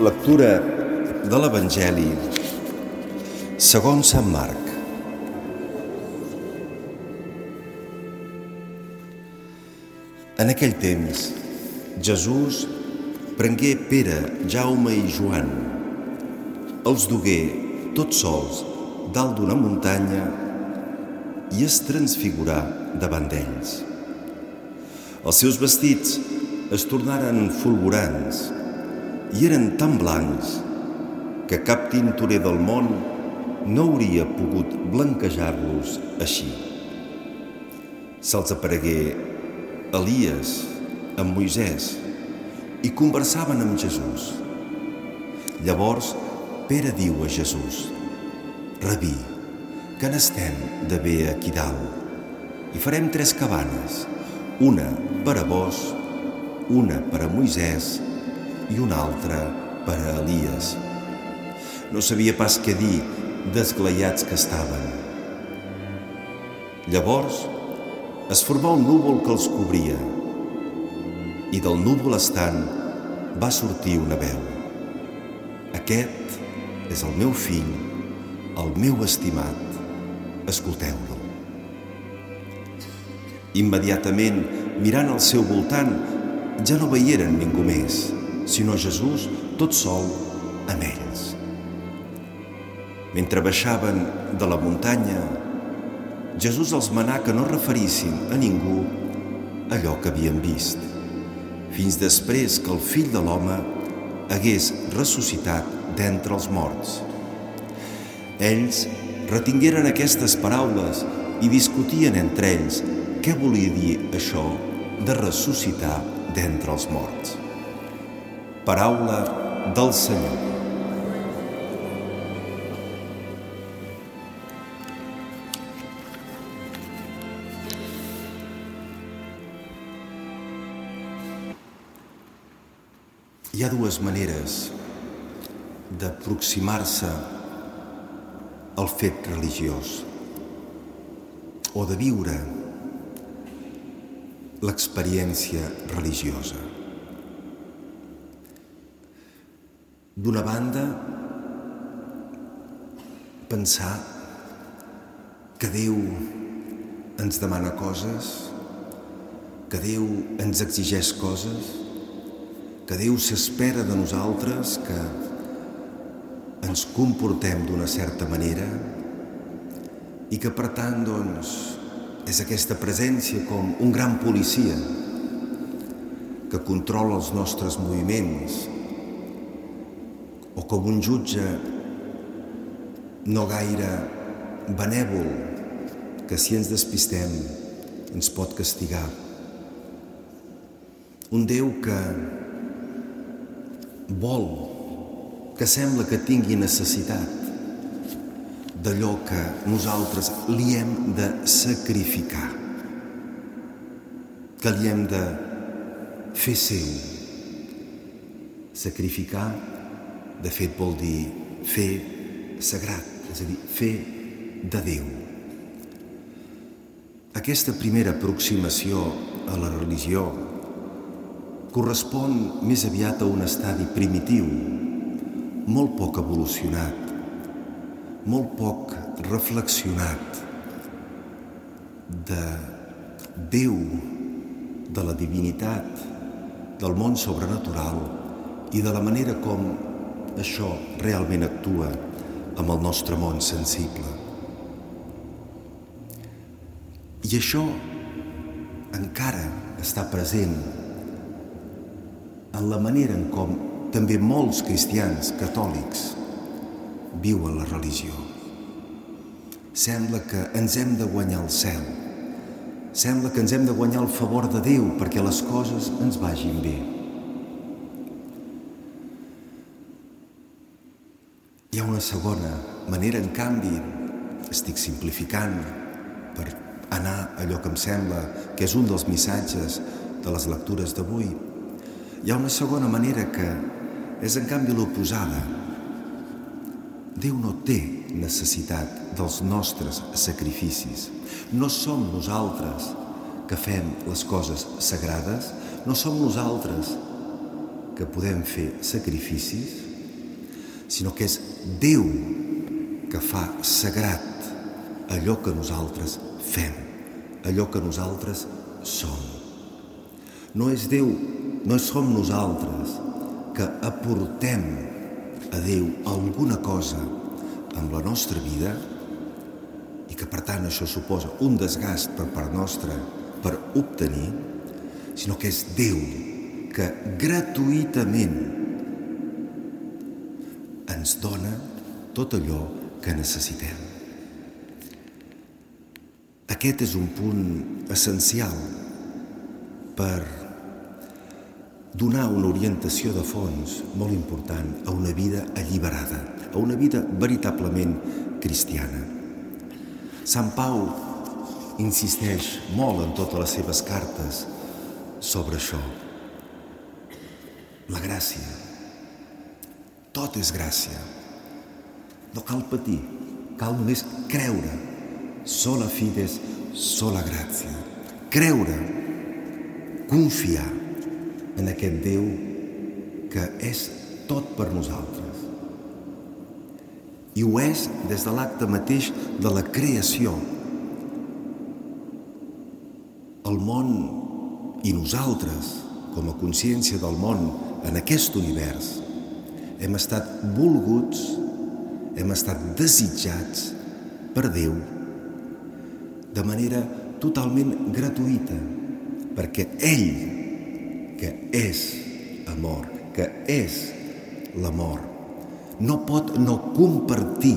Lectura de l'Evangeli segons Sant Marc. En aquell temps, Jesús prengué Pere, Jaume i Joan, els dugué tots sols dalt d'una muntanya i es transfigurà davant d'ells. Els seus vestits es tornaren fulgurants i eren tan blancs que cap tintorer del món no hauria pogut blanquejar-los així. Se'ls aparegué Elies amb Moisès i conversaven amb Jesús. Llavors Pere diu a Jesús, Rabí, que n'estem de bé aquí dalt i farem tres cabanes, una per a vos, una per a Moisès i una altra per a Elies. No sabia pas què dir desglaiats que estaven. Llavors es formà un núvol que els cobria i del núvol estant va sortir una veu. Aquest és el meu fill, el meu estimat, escolteu-lo. Immediatament, mirant al seu voltant, ja no veieren ningú més, sinó Jesús tot sol amb ells. Mentre baixaven de la muntanya, Jesús els manà que no referissin a ningú allò que havien vist, fins després que el fill de l'home hagués ressuscitat d'entre els morts. Ells retingueren aquestes paraules i discutien entre ells què volia dir això de ressuscitar d'entre els morts. Paraula del Senyor. Hi ha dues maneres d'aproximar-se al fet religiós o de viure l'experiència religiosa. D'una banda, pensar que Déu ens demana coses, que Déu ens exigeix coses, que Déu s'espera de nosaltres que ens comportem d'una certa manera i que per tant doncs és aquesta presència com un gran policia que controla els nostres moviments o com un jutge no gaire benèvol que si ens despistem ens pot castigar. Un Déu que vol que sembla que tingui necessitat d'allò que nosaltres li hem de sacrificar, que li hem de fer seu. Sacrificar, de fet, vol dir fer sagrat, és a dir, fer de Déu. Aquesta primera aproximació a la religió correspon més aviat a un estadi primitiu, molt poc evolucionat, molt poc reflexionat de Déu, de la divinitat, del món sobrenatural i de la manera com això realment actua amb el nostre món sensible. I això encara està present en la manera en com també molts cristians catòlics viuen la religió. Sembla que ens hem de guanyar el cel. Sembla que ens hem de guanyar el favor de Déu perquè les coses ens vagin bé. Hi ha una segona manera, en canvi, estic simplificant per anar a allò que em sembla que és un dels missatges de les lectures d'avui, hi ha una segona manera que és en canvi l'oposada. Déu no té necessitat dels nostres sacrificis. No som nosaltres que fem les coses sagrades, no som nosaltres que podem fer sacrificis, sinó que és Déu que fa sagrat allò que nosaltres fem, allò que nosaltres som. No és Déu, no som nosaltres que aportem a Déu alguna cosa amb la nostra vida i que per tant això suposa un desgast per part nostra per obtenir, sinó que és Déu que gratuïtament ens dona tot allò que necessitem. Aquest és un punt essencial per donar una orientació de fons molt important a una vida alliberada, a una vida veritablement cristiana. Sant Pau insisteix molt en totes les seves cartes sobre això. La gràcia. Tot és gràcia. No cal patir, cal només creure. Sola fides, sola gràcia. Creure, confiar en aquest Déu que és tot per nosaltres. I ho és des de l'acte mateix de la creació. El món i nosaltres, com a consciència del món en aquest univers, hem estat volguts, hem estat desitjats per Déu de manera totalment gratuïta, perquè ell, que és amor, que és l'amor, no pot no compartir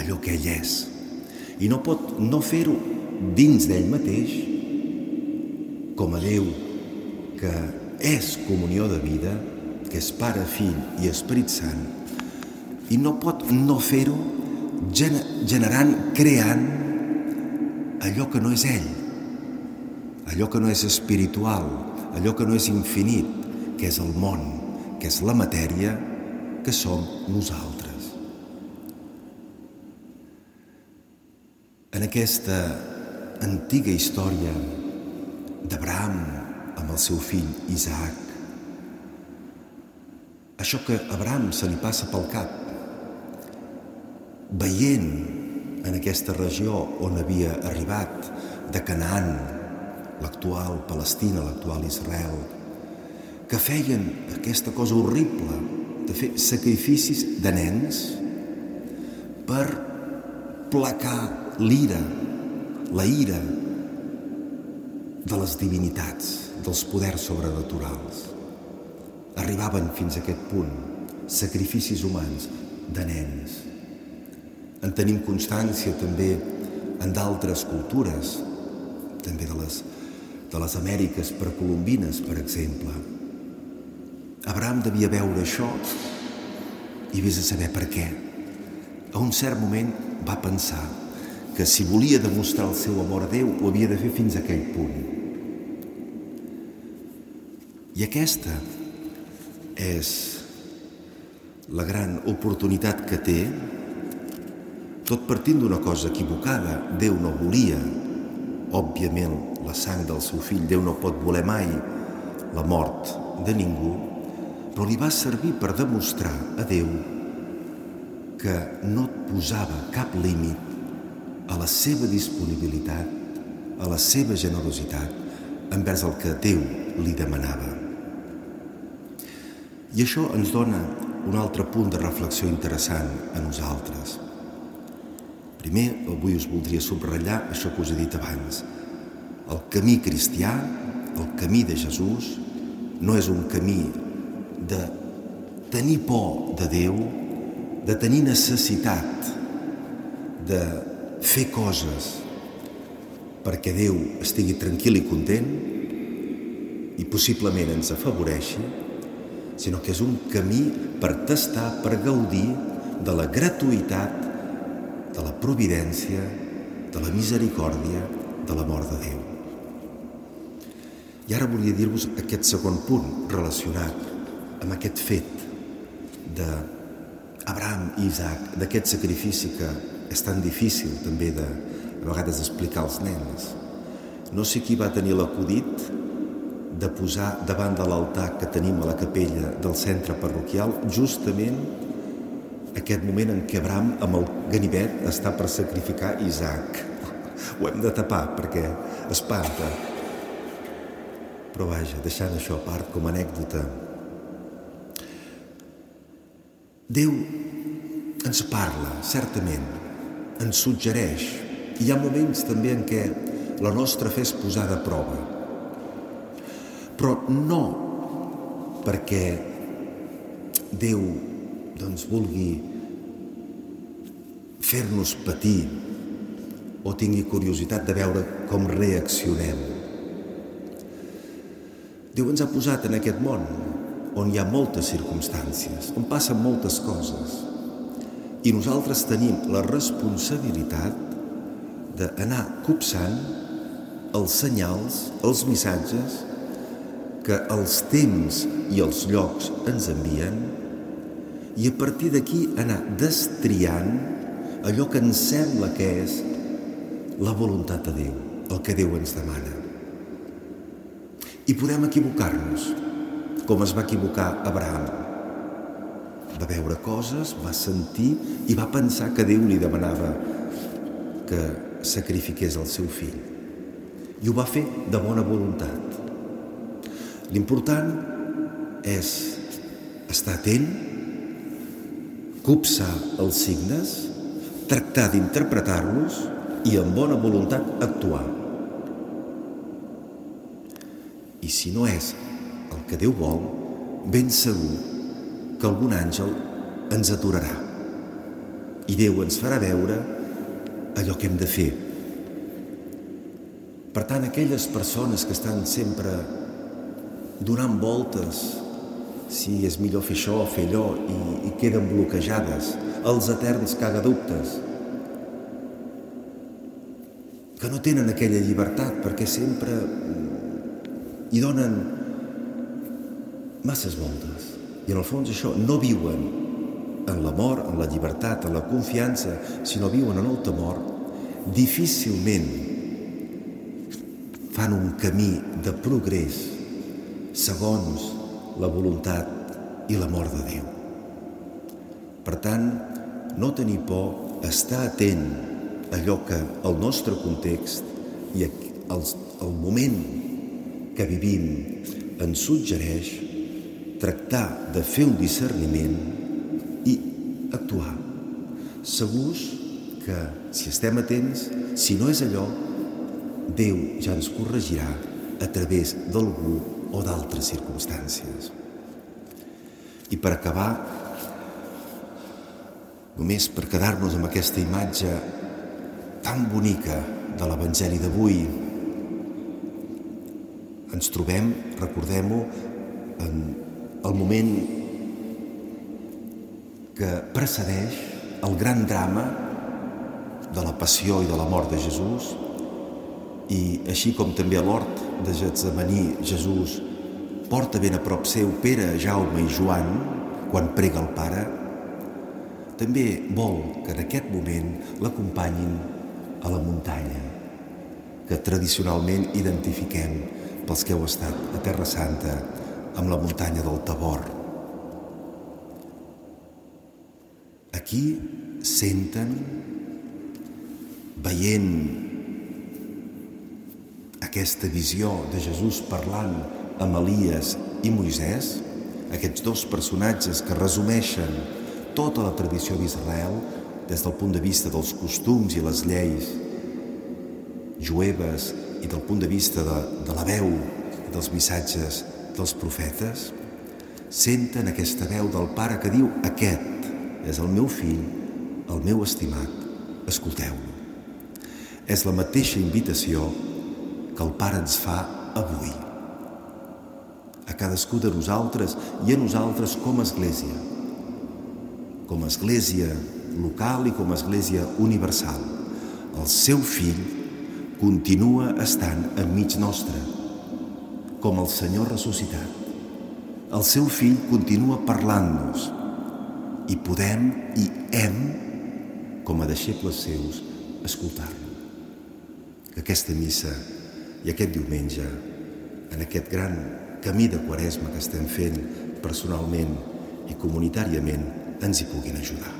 allò que ell és i no pot no fer-ho dins d'ell mateix com a Déu que és comunió de vida, que és Pare, Fill i Esperit Sant, i no pot no fer-ho generant, creant allò que no és ell, allò que no és espiritual, allò que no és infinit, que és el món, que és la matèria, que som nosaltres. En aquesta antiga història d'Abraham amb el seu fill Isaac, això que a Abraham se li passa pel cap, veient en aquesta regió on havia arribat, de Canaan, l'actual Palestina, l'actual Israel, que feien aquesta cosa horrible de fer sacrificis de nens per placar l'ira, la ira de les divinitats, dels poders sobrenaturals. Arribaven fins a aquest punt, sacrificis humans de nens. En tenim constància també en d'altres cultures, també de les, de les Amèriques precolombines, per exemple. Abraham devia veure això i vés a saber per què. A un cert moment va pensar que si volia demostrar el seu amor a Déu ho havia de fer fins a aquell punt. I aquesta és la gran oportunitat que té, tot partint d'una cosa equivocada. Déu no volia, òbviament, la sang del seu fill. Déu no pot voler mai la mort de ningú, però li va servir per demostrar a Déu que no et posava cap límit a la seva disponibilitat, a la seva generositat envers el que Déu li demanava. I això ens dona un altre punt de reflexió interessant a nosaltres. Primer, avui us voldria subratllar això que us he dit abans. El camí cristià, el camí de Jesús, no és un camí de tenir por de Déu, de tenir necessitat de fer coses perquè Déu estigui tranquil i content i possiblement ens afavoreixi, sinó que és un camí per tastar, per gaudir de la gratuïtat, de la providència, de la misericòrdia, de l'amor de Déu. I ara volia dir-vos aquest segon punt relacionat amb aquest fet d'Abraham i Isaac, d'aquest sacrifici que és tan difícil també de, a vegades explicar als nens. No sé qui va tenir l'acudit de posar davant de l'altar que tenim a la capella del centre parroquial justament aquest moment en què Abraham amb el ganivet està per sacrificar Isaac. Ho hem de tapar perquè espanta. Però vaja, deixant això a part com a anècdota, Déu ens parla, certament, ens suggereix. Hi ha moments també en què la nostra fe és posada a prova. Però no perquè Déu doncs, vulgui fer-nos patir o tingui curiositat de veure com reaccionem. Déu ens ha posat en aquest món on hi ha moltes circumstàncies, on passen moltes coses. I nosaltres tenim la responsabilitat d'anar copsant els senyals, els missatges que els temps i els llocs ens envien i a partir d'aquí anar destriant allò que ens sembla que és la voluntat de Déu, el que Déu ens demana. I podem equivocar-nos, com es va equivocar Abraham. Va veure coses, va sentir i va pensar que Déu li demanava que sacrifiqués el seu fill. I ho va fer de bona voluntat. L'important és estar atent, copsar els signes, tractar d'interpretar-los i amb bona voluntat actuar. I si no és el que Déu vol, ben segur que algun àngel ens aturarà i Déu ens farà veure allò que hem de fer. Per tant, aquelles persones que estan sempre donant voltes si és millor fer això o fer allò i, i queden bloquejades, els eterns cagadubtes, que no tenen aquella llibertat perquè sempre hi donen masses voltes. I en el fons això no viuen en l'amor, en la llibertat, en la confiança, sinó viuen en el temor, difícilment fan un camí de progrés segons la voluntat i l'amor de Déu. Per tant, no tenir por, estar atent allò que el nostre context i el, el moment que vivim ens suggereix tractar de fer un discerniment i actuar. Segurs que si estem atents, si no és allò, Déu ja ens corregirà a través d'algú o d'altres circumstàncies. I per acabar, només per quedar-nos amb aquesta imatge tan bonica de l'Evangeli d'avui. Ens trobem, recordem-ho, en el moment que precedeix el gran drama de la passió i de la mort de Jesús i així com també a l'hort de Getsemaní Jesús porta ben a prop seu Pere, Jaume i Joan quan prega el Pare, també vol que en aquest moment l'acompanyin a la muntanya que tradicionalment identifiquem pels que heu estat a Terra Santa amb la muntanya del Tabor. Aquí senten, veient aquesta visió de Jesús parlant amb Elies i Moisès, aquests dos personatges que resumeixen tota la tradició d'Israel, des del punt de vista dels costums i les lleis jueves i del punt de vista de, de la veu dels missatges dels profetes, senten aquesta veu del Pare que diu aquest és el meu fill, el meu estimat, escolteu-lo. És la mateixa invitació que el Pare ens fa avui. A cadascú de nosaltres i a nosaltres com a Església. Com a Església local i com a Església universal. El seu fill continua estant enmig nostre, com el Senyor ressuscitat. El seu fill continua parlant-nos i podem i hem, com a deixebles seus, escoltar-lo. Que aquesta missa i aquest diumenge en aquest gran camí de quaresma que estem fent personalment i comunitàriament ens hi puguin ajudar.